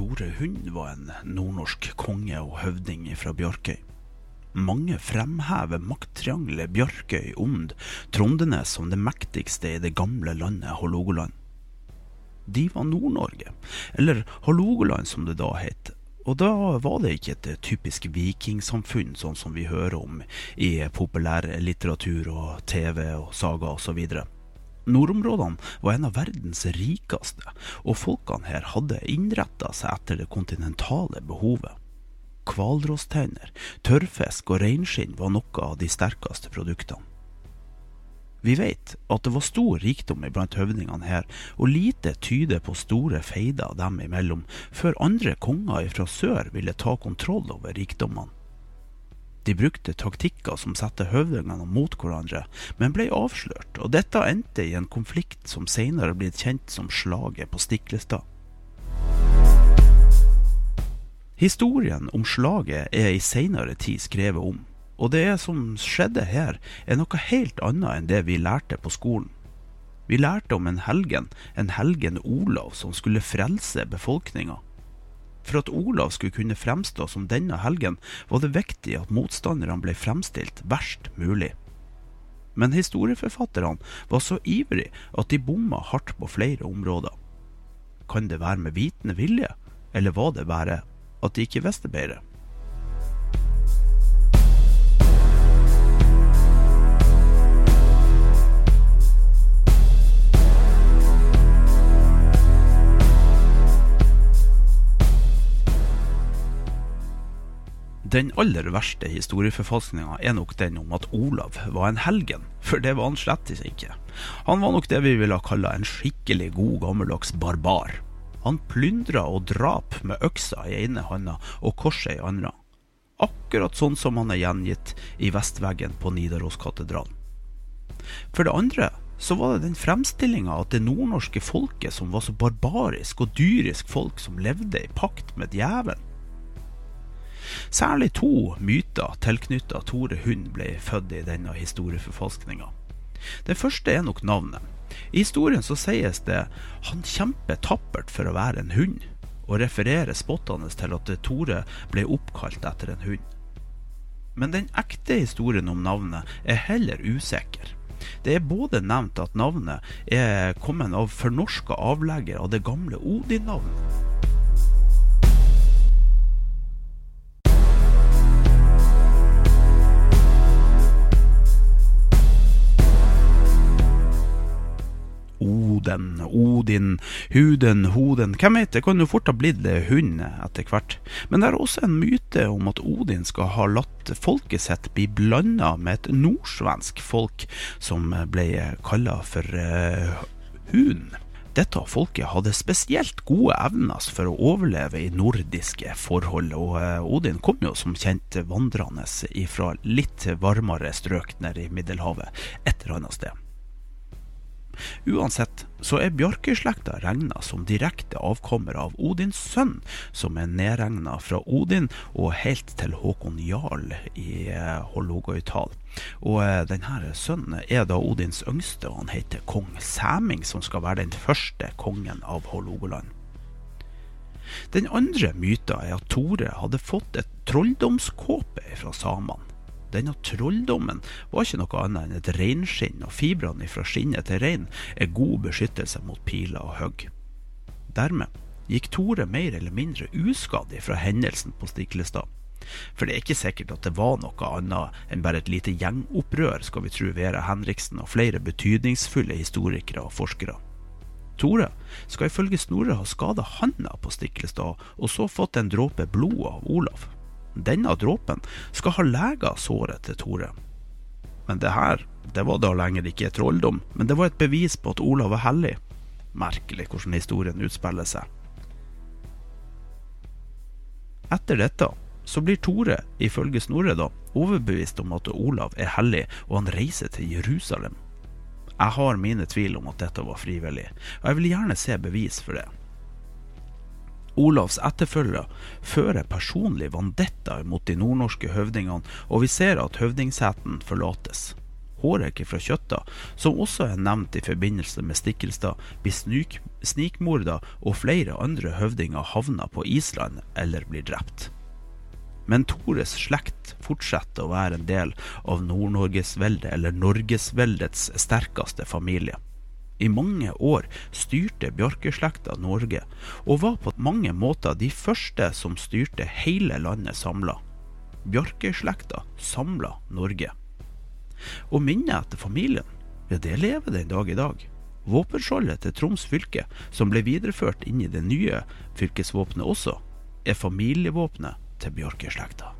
Tore Hund var en nordnorsk konge og høvding fra Bjarkøy. Mange fremhever makttriangelet Bjarkøy-Ond-Trondenes som det mektigste i det gamle landet Hålogaland. De var Nord-Norge, eller Hålogaland som det da het. Og da var det ikke et typisk vikingsamfunn, sånn som vi hører om i populærlitteratur og TV og saga osv. Nordområdene var en av verdens rikeste, og folkene her hadde innretta seg etter det kontinentale behovet. Hvalrosstenner, tørrfisk og reinskinn var noe av de sterkeste produktene. Vi vet at det var stor rikdom iblant høvdingene her, og lite tyder på store feider dem imellom, før andre konger fra sør ville ta kontroll over rikdommene. De brukte taktikker som satte høvdingene mot hverandre, men ble avslørt, og dette endte i en konflikt som senere ble kjent som slaget på Stiklestad. Historien om slaget er i seinere tid skrevet om, og det som skjedde her, er noe helt annet enn det vi lærte på skolen. Vi lærte om en helgen, en helgen Olav, som skulle frelse befolkninga. For at Olav skulle kunne fremstå som denne helgen, var det viktig at motstanderne ble fremstilt verst mulig. Men historieforfatterne var så ivrige at de bomma hardt på flere områder. Kan det være med vitende vilje, eller var det bare at de ikke visste bedre? Den aller verste historieforfalskninga er nok den om at Olav var en helgen, for det var han slett ikke. Han var nok det vi ville kalle en skikkelig god gammeldags barbar. Han plyndra og drap med øksa i ene handa og korset i andre. Akkurat sånn som han er gjengitt i vestveggen på Nidaroskatedralen. For det andre så var det den fremstillinga at det nordnorske folket som var så barbarisk og dyrisk folk som levde i pakt med djevelen. Særlig to myter tilknytta Tore Hund ble født i denne historieforfalskninga. Den første er nok navnet. I historien så sies det han kjemper tappert for å være en hund, og refererer spottende til at Tore ble oppkalt etter en hund. Men den ekte historien om navnet er heller usikker. Det er både nevnt at navnet er kommet av fornorska avlegger av det gamle Odin-navnet. Oden, Odin, Huden, Hoden Hvem vet, det kan jo fort ha blitt hund etter hvert. Men det er også en myte om at Odin skal ha latt folket sitt bli blanda med et nordsvensk folk som ble kalla for uh, hun. Dette folket hadde spesielt gode evner for å overleve i nordiske forhold, og uh, Odin kom jo som kjent vandrende fra litt varmere strøk nede i Middelhavet et eller annet sted. Uansett så er Bjarkøy-slekta regna som direkte avkommer av Odins sønn, som er nedregna fra Odin og helt til Håkon Jarl i Hålogøytal. Og eh, denne sønnen er da Odins yngste, og han heter kong Sæming, som skal være den første kongen av Hålogaland. Den andre myta er at Tore hadde fått et trolldomskåpe fra samene. Denne trolldommen var ikke noe annet enn et reinskinn, og fibrene fra skinnet til rein er god beskyttelse mot piler og hugg. Dermed gikk Tore mer eller mindre uskadd fra hendelsen på Stiklestad. For det er ikke sikkert at det var noe annet enn bare et lite gjengopprør, skal vi tro Vera Henriksen og flere betydningsfulle historikere og forskere. Tore skal ifølge Snorre ha skada handa på Stiklestad, og så fått en dråpe blod av Olav. Denne dråpen skal ha lega såret til Tore. Men det her, det var da lenger ikke trolldom, men det var et bevis på at Olav var hellig. Merkelig hvordan historien utspiller seg. Etter dette så blir Tore, ifølge Snorre, da, overbevist om at Olav er hellig, og han reiser til Jerusalem. Jeg har mine tvil om at dette var frivillig, og jeg vil gjerne se bevis for det. Olavs etterfølgere fører personlig vandetta mot de nordnorske høvdingene, og vi ser at høvdingshetten forlates. Hårek fra Kjøtta, som også er nevnt i forbindelse med Stikkelstad, blir snik snikmorda, og flere andre høvdinger havner på Island eller blir drept. Men Tores slekt fortsetter å være en del av Nord-Norgesveldet, eller Norgesveldets sterkeste familie. I mange år styrte Bjarkeslekta Norge, og var på mange måter de første som styrte hele landet samla. Bjarkeslekta samla Norge. Og minnet etter familien, ja, det lever den dag i dag. Våpenskjoldet til Troms fylke, som ble videreført inn i det nye fylkesvåpenet også, er familievåpenet til bjørkeslekta.